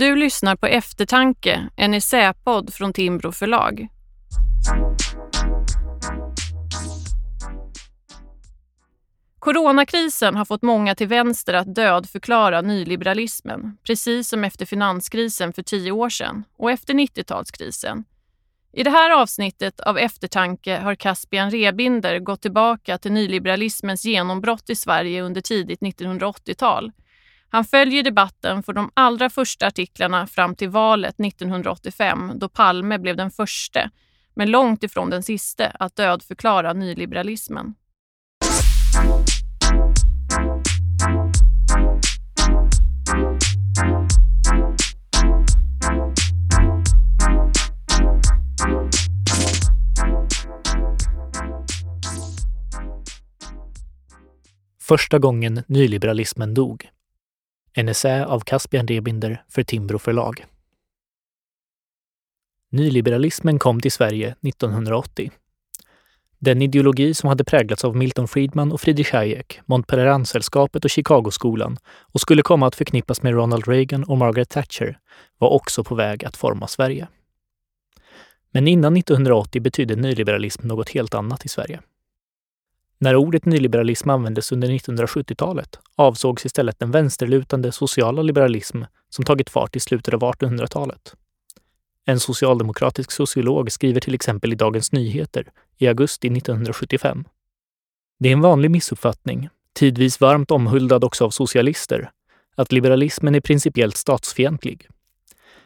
Du lyssnar på Eftertanke, en essäpodd från Timbro förlag. Coronakrisen har fått många till vänster att dödförklara nyliberalismen, precis som efter finanskrisen för tio år sedan och efter 90-talskrisen. I det här avsnittet av Eftertanke har Caspian Rebinder gått tillbaka till nyliberalismens genombrott i Sverige under tidigt 1980-tal. Han följer debatten för de allra första artiklarna fram till valet 1985 då Palme blev den första, men långt ifrån den siste, att dödförklara nyliberalismen. Första gången nyliberalismen dog. En essä av Caspian Rebinder för Timbro förlag. Nyliberalismen kom till Sverige 1980. Den ideologi som hade präglats av Milton Friedman och Friedrich Hayek, Montpelleransällskapet och Chicagoskolan och skulle komma att förknippas med Ronald Reagan och Margaret Thatcher var också på väg att forma Sverige. Men innan 1980 betydde nyliberalism något helt annat i Sverige. När ordet nyliberalism användes under 1970-talet avsågs istället den vänsterlutande sociala liberalism som tagit fart i slutet av 1800-talet. En socialdemokratisk sociolog skriver till exempel i Dagens Nyheter i augusti 1975. Det är en vanlig missuppfattning, tidvis varmt omhuldad också av socialister, att liberalismen är principiellt statsfientlig.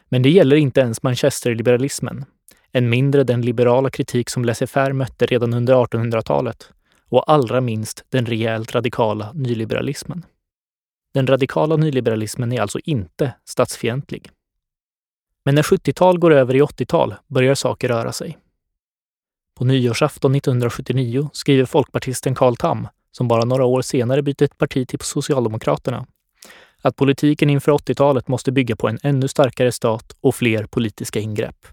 Men det gäller inte ens manchesterliberalismen, än mindre den liberala kritik som laissez-faire mötte redan under 1800-talet och allra minst den rejält radikala nyliberalismen. Den radikala nyliberalismen är alltså inte statsfientlig. Men när 70-tal går över i 80-tal börjar saker röra sig. På nyårsafton 1979 skriver folkpartisten Carl Tam, som bara några år senare byter parti till Socialdemokraterna, att politiken inför 80-talet måste bygga på en ännu starkare stat och fler politiska ingrepp.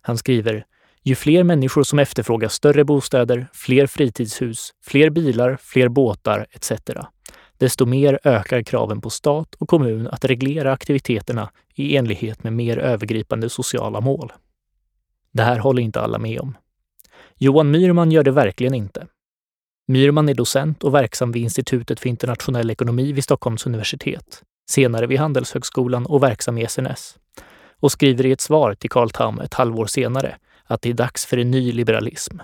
Han skriver ju fler människor som efterfrågar större bostäder, fler fritidshus, fler bilar, fler båtar etc. desto mer ökar kraven på stat och kommun att reglera aktiviteterna i enlighet med mer övergripande sociala mål. Det här håller inte alla med om. Johan Myrman gör det verkligen inte. Myrman är docent och verksam vid Institutet för internationell ekonomi vid Stockholms universitet, senare vid Handelshögskolan och verksam i SNS, och skriver i ett svar till Carl Tham ett halvår senare att det är dags för en ny liberalism.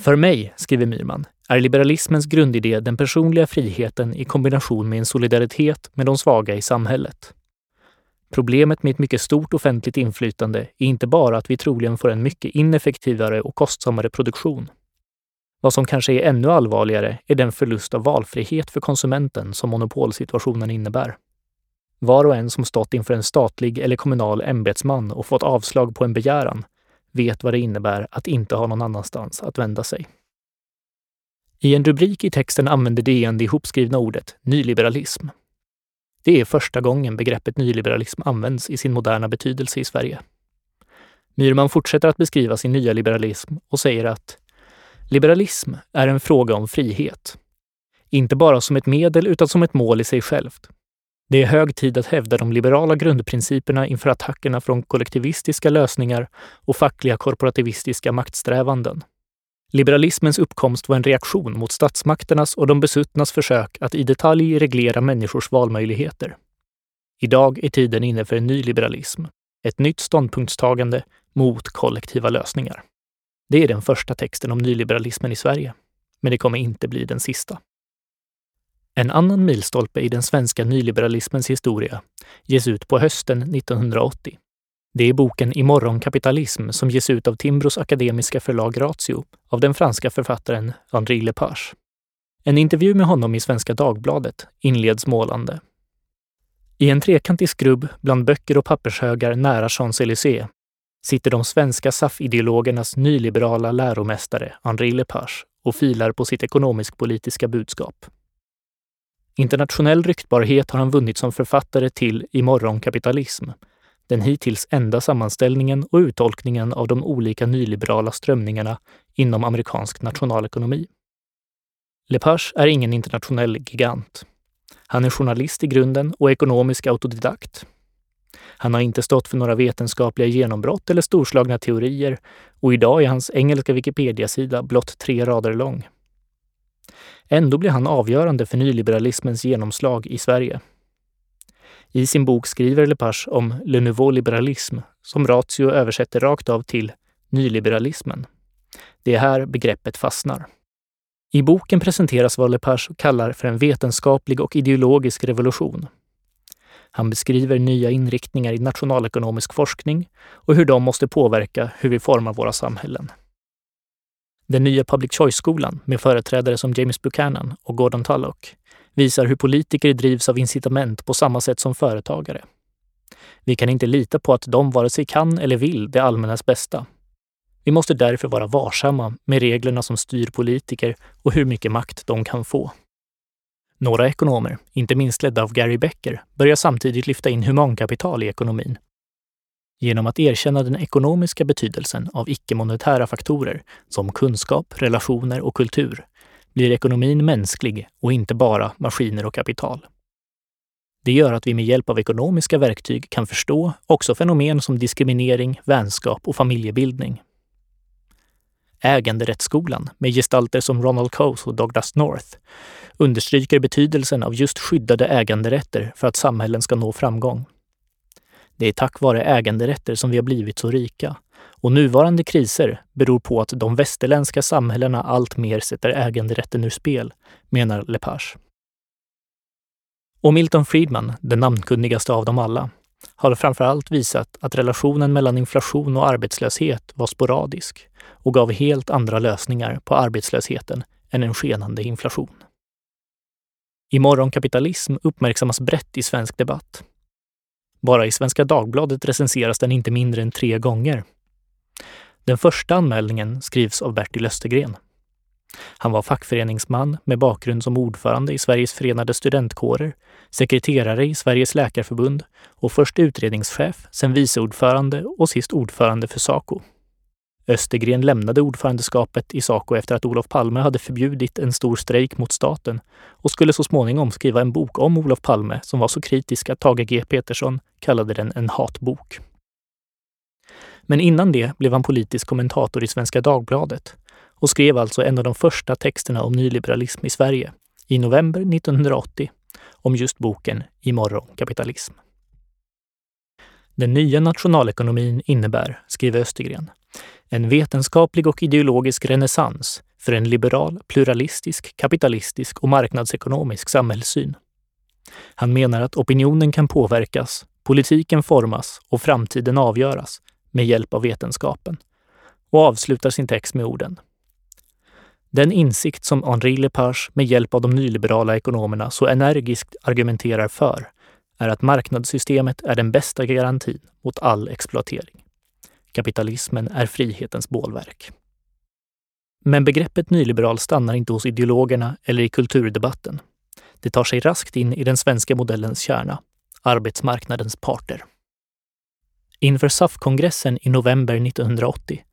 För mig, skriver Myrman, är liberalismens grundidé den personliga friheten i kombination med en solidaritet med de svaga i samhället. Problemet med ett mycket stort offentligt inflytande är inte bara att vi troligen får en mycket ineffektivare och kostsammare produktion. Vad som kanske är ännu allvarligare är den förlust av valfrihet för konsumenten som monopolsituationen innebär. Var och en som stått inför en statlig eller kommunal ämbetsman och fått avslag på en begäran vet vad det innebär att inte ha någon annanstans att vända sig. I en rubrik i texten använder DN det ihopskrivna ordet nyliberalism. Det är första gången begreppet nyliberalism används i sin moderna betydelse i Sverige. Myrman fortsätter att beskriva sin nya liberalism och säger att liberalism är en fråga om frihet. Inte bara som ett medel utan som ett mål i sig självt. Det är hög tid att hävda de liberala grundprinciperna inför attackerna från kollektivistiska lösningar och fackliga korporativistiska maktsträvanden. Liberalismens uppkomst var en reaktion mot statsmakternas och de besuttnas försök att i detalj reglera människors valmöjligheter. Idag är tiden inne för en ny liberalism, ett nytt ståndpunktstagande mot kollektiva lösningar. Det är den första texten om nyliberalismen i Sverige, men det kommer inte bli den sista. En annan milstolpe i den svenska nyliberalismens historia ges ut på hösten 1980. Det är boken Imorgon kapitalism som ges ut av Timbros akademiska förlag Ratio av den franska författaren André Lepage. En intervju med honom i Svenska Dagbladet inleds målande. I en trekantig skrubb bland böcker och pappershögar nära Champs-Élysées sitter de svenska SAF-ideologernas nyliberala läromästare André Lepage och filar på sitt ekonomisk-politiska budskap. Internationell ryktbarhet har han vunnit som författare till Imorgon kapitalism, den hittills enda sammanställningen och uttolkningen av de olika nyliberala strömningarna inom amerikansk nationalekonomi. Lepage är ingen internationell gigant. Han är journalist i grunden och ekonomisk autodidakt. Han har inte stått för några vetenskapliga genombrott eller storslagna teorier och idag är hans engelska Wikipedia-sida blott tre rader lång. Ändå blir han avgörande för nyliberalismens genomslag i Sverige. I sin bok skriver Lepage om Le Nouveau liberalisme, som Ratio översätter rakt av till nyliberalismen. Det är här begreppet fastnar. I boken presenteras vad Lepage kallar för en vetenskaplig och ideologisk revolution. Han beskriver nya inriktningar i nationalekonomisk forskning och hur de måste påverka hur vi formar våra samhällen. Den nya public choice-skolan med företrädare som James Buchanan och Gordon Tullock visar hur politiker drivs av incitament på samma sätt som företagare. Vi kan inte lita på att de vare sig kan eller vill det allmännas bästa. Vi måste därför vara varsamma med reglerna som styr politiker och hur mycket makt de kan få. Några ekonomer, inte minst ledda av Gary Becker, börjar samtidigt lyfta in humankapital i ekonomin. Genom att erkänna den ekonomiska betydelsen av icke-monetära faktorer som kunskap, relationer och kultur blir ekonomin mänsklig och inte bara maskiner och kapital. Det gör att vi med hjälp av ekonomiska verktyg kan förstå också fenomen som diskriminering, vänskap och familjebildning. Äganderättsskolan, med gestalter som Ronald Coase och Douglas North, understryker betydelsen av just skyddade äganderätter för att samhällen ska nå framgång. Det är tack vare äganderätter som vi har blivit så rika. Och nuvarande kriser beror på att de västerländska samhällena alltmer sätter äganderätten ur spel, menar Lepage. Och Milton Friedman, den namnkunnigaste av dem alla, har framför allt visat att relationen mellan inflation och arbetslöshet var sporadisk och gav helt andra lösningar på arbetslösheten än en skenande inflation. Imorgonkapitalism uppmärksammas brett i svensk debatt. Bara i Svenska Dagbladet recenseras den inte mindre än tre gånger. Den första anmälningen skrivs av Bertil Östergren. Han var fackföreningsman med bakgrund som ordförande i Sveriges förenade studentkårer, sekreterare i Sveriges läkarförbund och först utredningschef, sen viceordförande och sist ordförande för Saco. Östergren lämnade ordförandeskapet i Saco efter att Olof Palme hade förbjudit en stor strejk mot staten och skulle så småningom skriva en bok om Olof Palme som var så kritisk att Tage G Petersson kallade den en hatbok. Men innan det blev han politisk kommentator i Svenska Dagbladet och skrev alltså en av de första texterna om nyliberalism i Sverige i november 1980 om just boken Imorgon kapitalism. Den nya nationalekonomin innebär, skriver Östergren, en vetenskaplig och ideologisk renässans för en liberal, pluralistisk, kapitalistisk och marknadsekonomisk samhällssyn. Han menar att opinionen kan påverkas, politiken formas och framtiden avgöras med hjälp av vetenskapen och avslutar sin text med orden. Den insikt som Henri Lepage med hjälp av de nyliberala ekonomerna så energiskt argumenterar för är att marknadssystemet är den bästa garantin mot all exploatering. Kapitalismen är frihetens bålverk. Men begreppet nyliberal stannar inte hos ideologerna eller i kulturdebatten. Det tar sig raskt in i den svenska modellens kärna, arbetsmarknadens parter. Inför SAF-kongressen i november 1980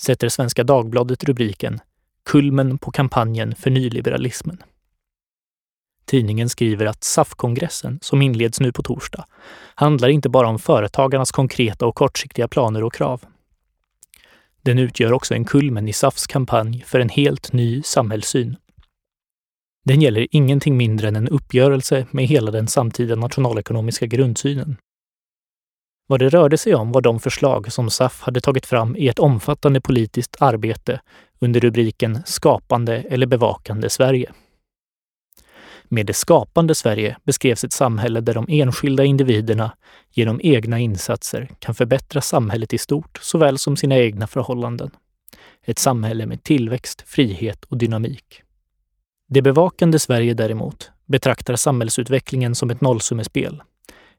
sätter Svenska Dagbladet rubriken Kulmen på kampanjen för nyliberalismen. Tidningen skriver att SAF-kongressen, som inleds nu på torsdag, handlar inte bara om företagarnas konkreta och kortsiktiga planer och krav. Den utgör också en kulmen i SAFs kampanj för en helt ny samhällssyn. Den gäller ingenting mindre än en uppgörelse med hela den samtida nationalekonomiska grundsynen. Vad det rörde sig om var de förslag som SAF hade tagit fram i ett omfattande politiskt arbete under rubriken Skapande eller bevakande Sverige. Med det skapande Sverige beskrevs ett samhälle där de enskilda individerna genom egna insatser kan förbättra samhället i stort såväl som sina egna förhållanden. Ett samhälle med tillväxt, frihet och dynamik. Det bevakande Sverige däremot betraktar samhällsutvecklingen som ett nollsummespel.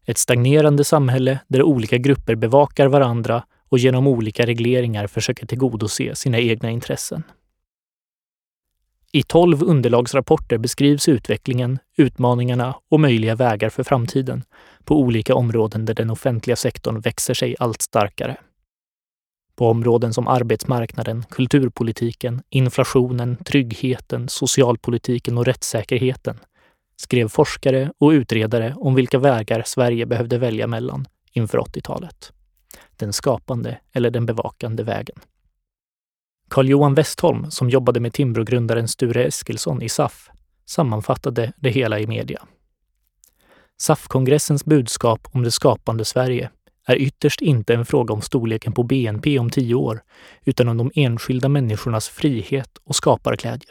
Ett stagnerande samhälle där olika grupper bevakar varandra och genom olika regleringar försöker tillgodose sina egna intressen. I tolv underlagsrapporter beskrivs utvecklingen, utmaningarna och möjliga vägar för framtiden på olika områden där den offentliga sektorn växer sig allt starkare. På områden som arbetsmarknaden, kulturpolitiken, inflationen, tryggheten, socialpolitiken och rättssäkerheten skrev forskare och utredare om vilka vägar Sverige behövde välja mellan inför 80-talet. Den skapande eller den bevakande vägen. Carl Johan Westholm, som jobbade med Timbrogrundaren Sture Eskilsson i SAF, sammanfattade det hela i media. SAF-kongressens budskap om det skapande Sverige är ytterst inte en fråga om storleken på BNP om tio år, utan om de enskilda människornas frihet och skaparglädje.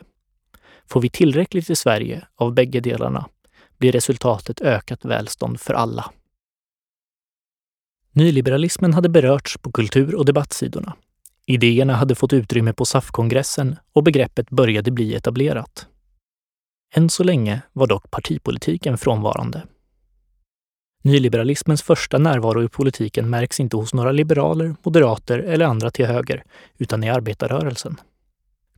Får vi tillräckligt i Sverige av bägge delarna blir resultatet ökat välstånd för alla. Nyliberalismen hade berörts på kultur och debattsidorna. Idéerna hade fått utrymme på SAF-kongressen och begreppet började bli etablerat. Än så länge var dock partipolitiken frånvarande. Nyliberalismens första närvaro i politiken märks inte hos några liberaler, moderater eller andra till höger, utan i arbetarrörelsen.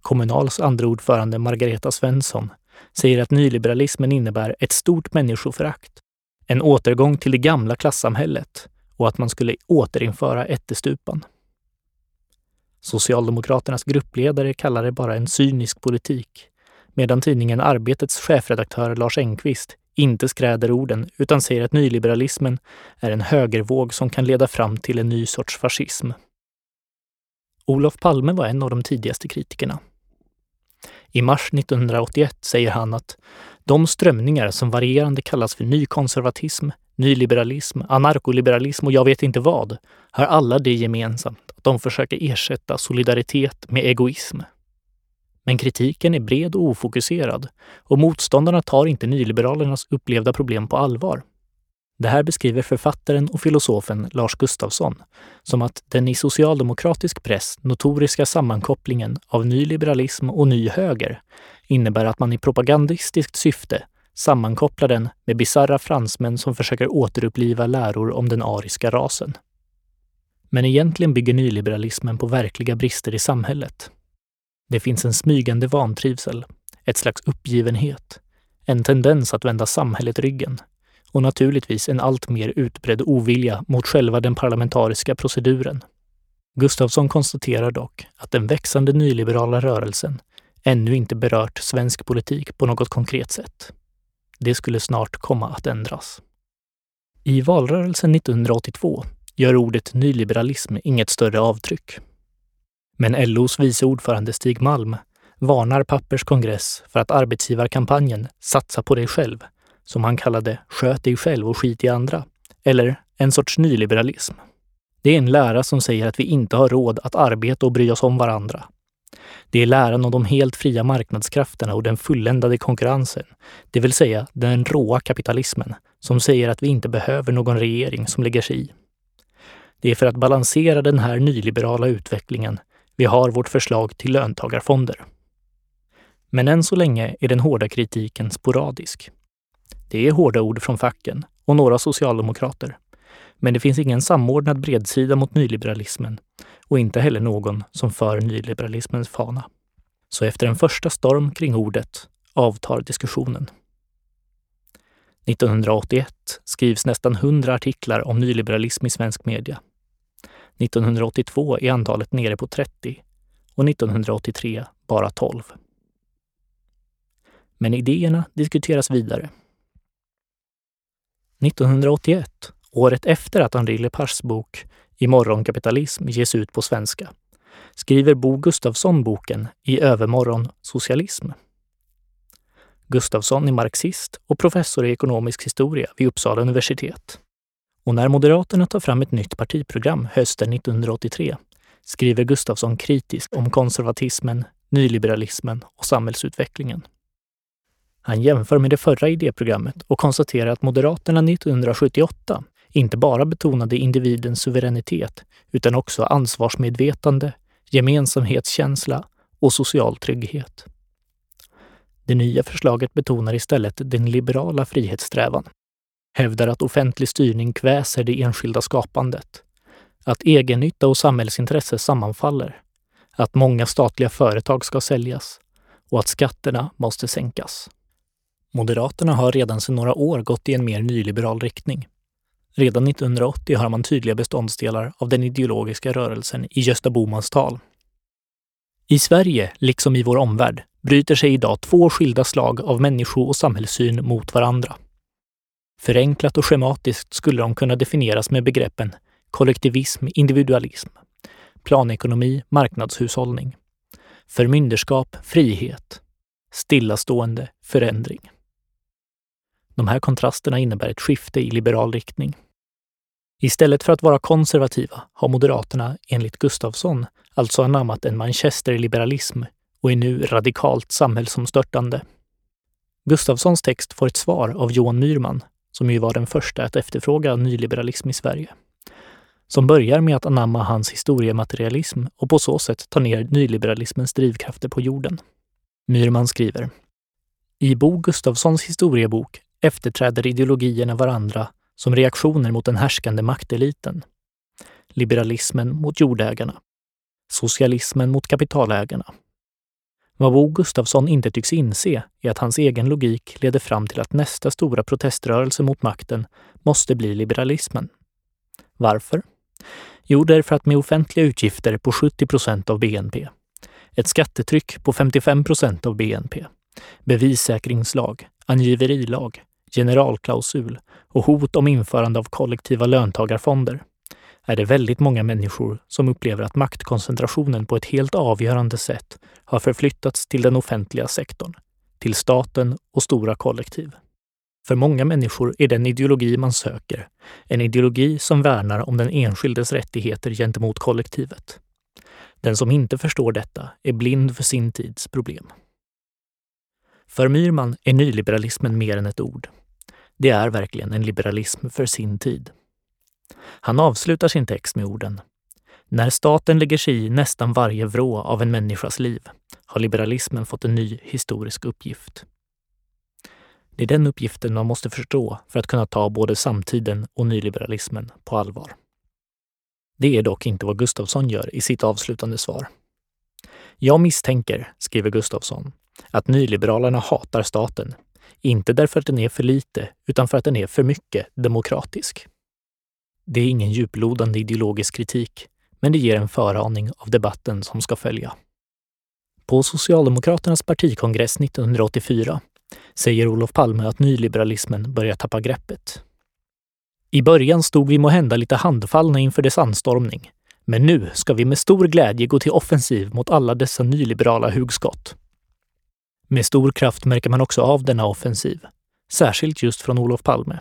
Kommunals andra ordförande Margareta Svensson säger att nyliberalismen innebär ett stort människoförakt, en återgång till det gamla klassamhället och att man skulle återinföra ättestupan. Socialdemokraternas gruppledare kallar det bara en cynisk politik, medan tidningen Arbetets chefredaktör Lars Engqvist inte skräder orden utan säger att nyliberalismen är en högervåg som kan leda fram till en ny sorts fascism. Olof Palme var en av de tidigaste kritikerna. I mars 1981 säger han att de strömningar som varierande kallas för nykonservatism, nyliberalism, anarkoliberalism och jag vet inte vad, har alla det gemensamt att de försöker ersätta solidaritet med egoism. Men kritiken är bred och ofokuserad och motståndarna tar inte nyliberalernas upplevda problem på allvar. Det här beskriver författaren och filosofen Lars Gustafsson som att den i socialdemokratisk press notoriska sammankopplingen av nyliberalism och ny höger innebär att man i propagandistiskt syfte sammankopplar den med bisarra fransmän som försöker återuppliva läror om den ariska rasen. Men egentligen bygger nyliberalismen på verkliga brister i samhället. Det finns en smygande vantrivsel, ett slags uppgivenhet, en tendens att vända samhället ryggen och naturligtvis en allt mer utbredd ovilja mot själva den parlamentariska proceduren. Gustafsson konstaterar dock att den växande nyliberala rörelsen ännu inte berört svensk politik på något konkret sätt. Det skulle snart komma att ändras. I valrörelsen 1982 gör ordet nyliberalism inget större avtryck. Men LOs vice ordförande Stig Malm varnar Pappers kongress för att arbetsgivarkampanjen Satsa på dig själv, som han kallade Sköt dig själv och skit i andra, eller en sorts nyliberalism. Det är en lära som säger att vi inte har råd att arbeta och bry oss om varandra. Det är läran om de helt fria marknadskrafterna och den fulländade konkurrensen, det vill säga den råa kapitalismen, som säger att vi inte behöver någon regering som lägger sig i. Det är för att balansera den här nyliberala utvecklingen vi har vårt förslag till löntagarfonder. Men än så länge är den hårda kritiken sporadisk. Det är hårda ord från facken och några socialdemokrater. Men det finns ingen samordnad bredsida mot nyliberalismen och inte heller någon som för nyliberalismens fana. Så efter en första storm kring ordet avtar diskussionen. 1981 skrivs nästan 100 artiklar om nyliberalism i svensk media. 1982 är antalet nere på 30 och 1983 bara 12. Men idéerna diskuteras vidare. 1981, året efter att Henri Lepages bok I morgonkapitalism ges ut på svenska, skriver Bo Gustafsson boken I övermorgon socialism. Gustafsson är marxist och professor i ekonomisk historia vid Uppsala universitet. Och när Moderaterna tar fram ett nytt partiprogram hösten 1983 skriver Gustafsson kritiskt om konservatismen, nyliberalismen och samhällsutvecklingen. Han jämför med det förra idéprogrammet och konstaterar att Moderaterna 1978 inte bara betonade individens suveränitet utan också ansvarsmedvetande, gemensamhetskänsla och social trygghet. Det nya förslaget betonar istället den liberala frihetssträvan hävdar att offentlig styrning kväser det enskilda skapandet, att egennytta och samhällsintresse sammanfaller, att många statliga företag ska säljas och att skatterna måste sänkas. Moderaterna har redan sedan några år gått i en mer nyliberal riktning. Redan 1980 har man tydliga beståndsdelar av den ideologiska rörelsen i Gösta Bomans tal. I Sverige, liksom i vår omvärld, bryter sig idag två skilda slag av människo och samhällssyn mot varandra. Förenklat och schematiskt skulle de kunna definieras med begreppen kollektivism, individualism, planekonomi, marknadshushållning, förmynderskap, frihet, stillastående, förändring. De här kontrasterna innebär ett skifte i liberal riktning. Istället för att vara konservativa har Moderaterna, enligt Gustafsson, alltså anammat en manchesterliberalism och är nu radikalt samhällsomstörtande. Gustafssons text får ett svar av Johan Myrman, som ju var den första att efterfråga nyliberalism i Sverige. Som börjar med att anamma hans historiematerialism och på så sätt ta ner nyliberalismens drivkrafter på jorden. Myrman skriver I Bo Gustafssons historiebok efterträder ideologierna varandra som reaktioner mot den härskande makteliten. Liberalismen mot jordägarna. Socialismen mot kapitalägarna. Vad Bo Gustafsson inte tycks inse är att hans egen logik leder fram till att nästa stora proteströrelse mot makten måste bli liberalismen. Varför? Jo, därför att med offentliga utgifter på 70 procent av BNP, ett skattetryck på 55 procent av BNP, bevissäkringslag, angiverilag, generalklausul och hot om införande av kollektiva löntagarfonder är det väldigt många människor som upplever att maktkoncentrationen på ett helt avgörande sätt har förflyttats till den offentliga sektorn, till staten och stora kollektiv. För många människor är den ideologi man söker en ideologi som värnar om den enskildes rättigheter gentemot kollektivet. Den som inte förstår detta är blind för sin tids problem. För Myrman är nyliberalismen mer än ett ord. Det är verkligen en liberalism för sin tid. Han avslutar sin text med orden När staten lägger sig i nästan varje vrå av en människas liv har liberalismen fått en ny historisk uppgift. Det är den uppgiften man måste förstå för att kunna ta både samtiden och nyliberalismen på allvar. Det är dock inte vad Gustafsson gör i sitt avslutande svar. Jag misstänker, skriver Gustafsson, att nyliberalerna hatar staten, inte därför att den är för lite, utan för att den är för mycket demokratisk. Det är ingen djuplodande ideologisk kritik, men det ger en föraning av debatten som ska följa. På Socialdemokraternas partikongress 1984 säger Olof Palme att nyliberalismen börjar tappa greppet. I början stod vi må hända lite handfallna inför dess anstormning, men nu ska vi med stor glädje gå till offensiv mot alla dessa nyliberala hugskott. Med stor kraft märker man också av denna offensiv, särskilt just från Olof Palme.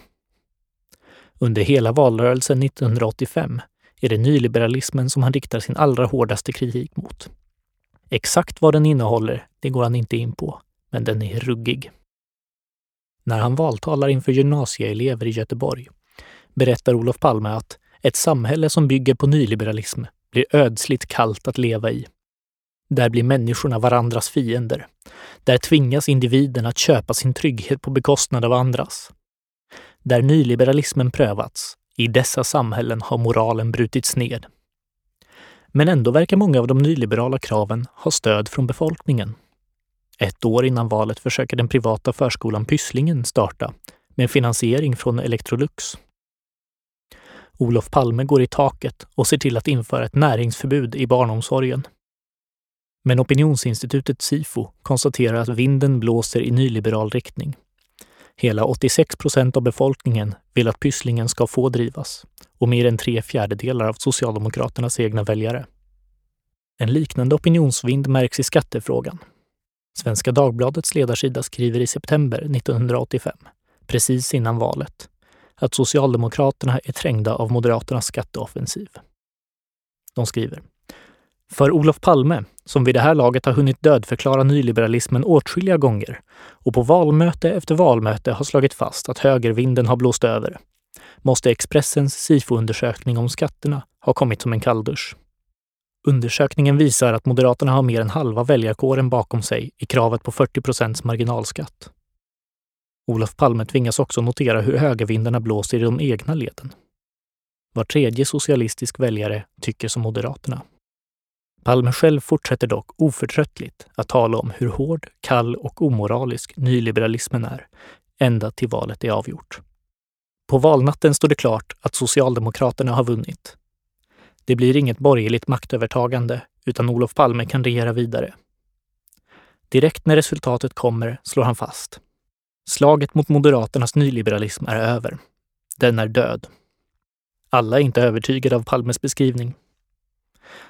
Under hela valrörelsen 1985 är det nyliberalismen som han riktar sin allra hårdaste kritik mot. Exakt vad den innehåller, det går han inte in på, men den är ruggig. När han valtalar inför gymnasieelever i Göteborg berättar Olof Palme att ett samhälle som bygger på nyliberalism blir ödsligt kallt att leva i. Där blir människorna varandras fiender. Där tvingas individen att köpa sin trygghet på bekostnad av andras. Där nyliberalismen prövats, i dessa samhällen har moralen brutits ned. Men ändå verkar många av de nyliberala kraven ha stöd från befolkningen. Ett år innan valet försöker den privata förskolan Pysslingen starta med finansiering från Electrolux. Olof Palme går i taket och ser till att införa ett näringsförbud i barnomsorgen. Men opinionsinstitutet Sifo konstaterar att vinden blåser i nyliberal riktning. Hela 86 procent av befolkningen vill att Pysslingen ska få drivas och mer än tre fjärdedelar av Socialdemokraternas egna väljare. En liknande opinionsvind märks i skattefrågan. Svenska Dagbladets ledarsida skriver i september 1985, precis innan valet, att Socialdemokraterna är trängda av Moderaternas skatteoffensiv. De skriver för Olof Palme, som vid det här laget har hunnit dödförklara nyliberalismen åtskilliga gånger och på valmöte efter valmöte har slagit fast att högervinden har blåst över, måste Expressens SIFO-undersökning om skatterna ha kommit som en kalldusch. Undersökningen visar att Moderaterna har mer än halva väljarkåren bakom sig i kravet på 40 procents marginalskatt. Olof Palme tvingas också notera hur högervindarna blåser i de egna leden. Var tredje socialistisk väljare tycker som Moderaterna. Palme själv fortsätter dock oförtröttligt att tala om hur hård, kall och omoralisk nyliberalismen är, ända till valet är avgjort. På valnatten står det klart att Socialdemokraterna har vunnit. Det blir inget borgerligt maktövertagande, utan Olof Palme kan regera vidare. Direkt när resultatet kommer slår han fast. Slaget mot Moderaternas nyliberalism är över. Den är död. Alla är inte övertygade av Palmes beskrivning.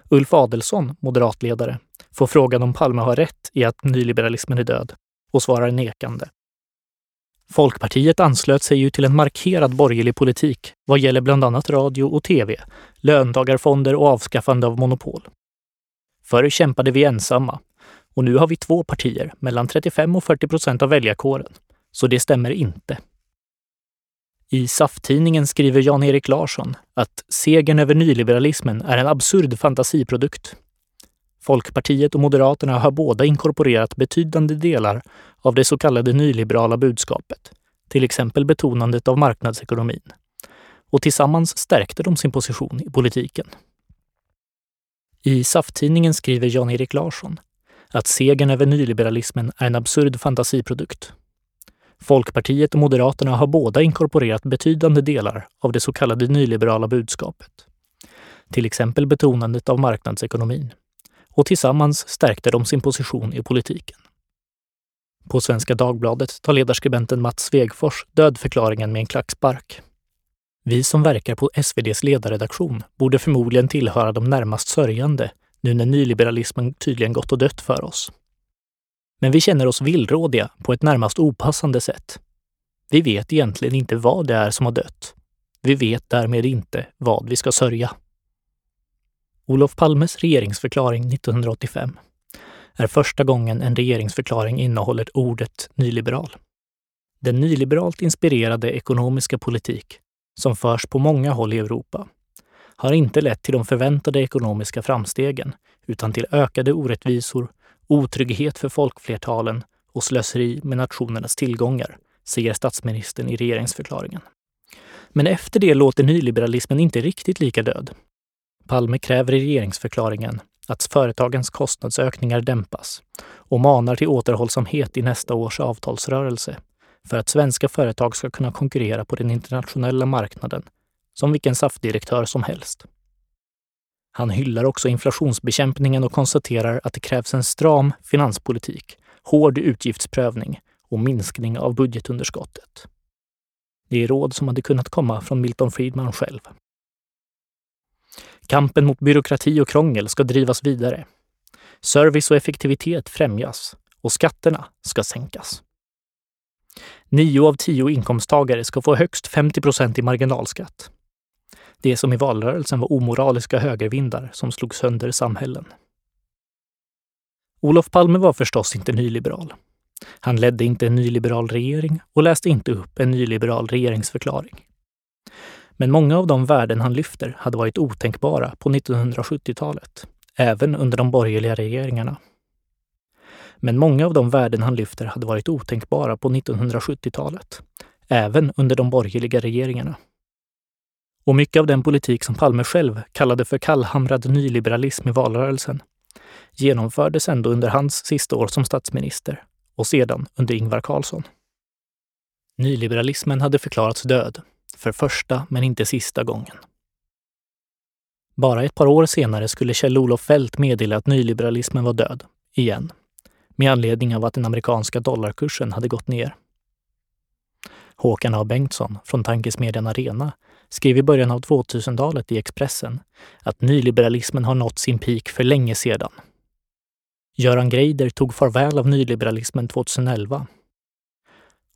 Ulf Adelsson, moderatledare, får frågan om Palme har rätt i att nyliberalismen är död och svarar nekande. Folkpartiet anslöt sig ju till en markerad borgerlig politik vad gäller bland annat radio och tv, löntagarfonder och avskaffande av monopol. Förr kämpade vi ensamma och nu har vi två partier, mellan 35 och 40 procent av väljarkåren. Så det stämmer inte. I SAF-tidningen skriver Jan-Erik Larsson att segern över nyliberalismen är en absurd fantasiprodukt. Folkpartiet och Moderaterna har båda inkorporerat betydande delar av det så kallade nyliberala budskapet, till exempel betonandet av marknadsekonomin. Och tillsammans stärkte de sin position i politiken. I SAF-tidningen skriver Jan-Erik Larsson att segern över nyliberalismen är en absurd fantasiprodukt. Folkpartiet och Moderaterna har båda inkorporerat betydande delar av det så kallade nyliberala budskapet. Till exempel betonandet av marknadsekonomin. Och tillsammans stärkte de sin position i politiken. På Svenska Dagbladet tar ledarskribenten Mats Svegfors dödförklaringen med en klackspark. Vi som verkar på SVDs ledarredaktion borde förmodligen tillhöra de närmast sörjande nu när nyliberalismen tydligen gått och dött för oss. Men vi känner oss villrådiga på ett närmast opassande sätt. Vi vet egentligen inte vad det är som har dött. Vi vet därmed inte vad vi ska sörja. Olof Palmes regeringsförklaring 1985 är första gången en regeringsförklaring innehåller ordet nyliberal. Den nyliberalt inspirerade ekonomiska politik som förs på många håll i Europa har inte lett till de förväntade ekonomiska framstegen utan till ökade orättvisor, otrygghet för folkflertalen och slöseri med nationernas tillgångar, säger statsministern i regeringsförklaringen. Men efter det låter nyliberalismen inte riktigt lika död. Palme kräver i regeringsförklaringen att företagens kostnadsökningar dämpas och manar till återhållsamhet i nästa års avtalsrörelse för att svenska företag ska kunna konkurrera på den internationella marknaden som vilken SAF-direktör som helst. Han hyllar också inflationsbekämpningen och konstaterar att det krävs en stram finanspolitik, hård utgiftsprövning och minskning av budgetunderskottet. Det är råd som hade kunnat komma från Milton Friedman själv. Kampen mot byråkrati och krångel ska drivas vidare. Service och effektivitet främjas och skatterna ska sänkas. Nio av tio inkomsttagare ska få högst 50 procent i marginalskatt. Det som i valrörelsen var omoraliska högervindar som slog sönder samhällen. Olof Palme var förstås inte nyliberal. Han ledde inte en nyliberal regering och läste inte upp en nyliberal regeringsförklaring. Men många av de värden han lyfter hade varit otänkbara på 1970-talet, även under de borgerliga regeringarna. Men många av de värden han lyfter hade varit otänkbara på 1970-talet, även under de borgerliga regeringarna. Och mycket av den politik som Palme själv kallade för kallhamrad nyliberalism i valrörelsen genomfördes ändå under hans sista år som statsminister och sedan under Ingvar Carlsson. Nyliberalismen hade förklarats död, för första men inte sista gången. Bara ett par år senare skulle Kjell-Olof Feldt meddela att nyliberalismen var död, igen, med anledning av att den amerikanska dollarkursen hade gått ner. Håkan A Bengtsson från tankesmedjan Arena skrev i början av 2000-talet i Expressen att nyliberalismen har nått sin peak för länge sedan. Göran Greider tog farväl av nyliberalismen 2011.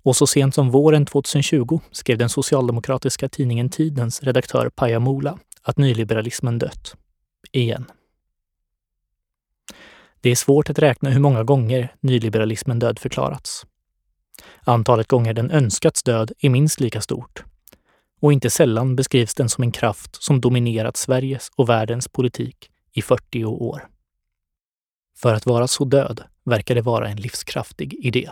Och så sent som våren 2020 skrev den socialdemokratiska tidningen Tidens redaktör Paja Mola att nyliberalismen dött. Igen. Det är svårt att räkna hur många gånger nyliberalismen dödförklarats. Antalet gånger den önskats död är minst lika stort. Och inte sällan beskrivs den som en kraft som dominerat Sveriges och världens politik i 40 år. För att vara så död verkar det vara en livskraftig idé.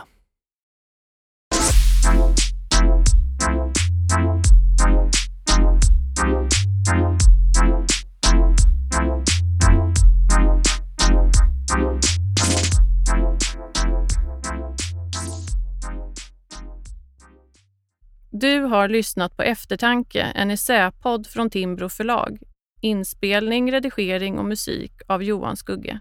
Du har lyssnat på Eftertanke, en essäpodd från Timbro förlag. Inspelning, redigering och musik av Johan Skugge.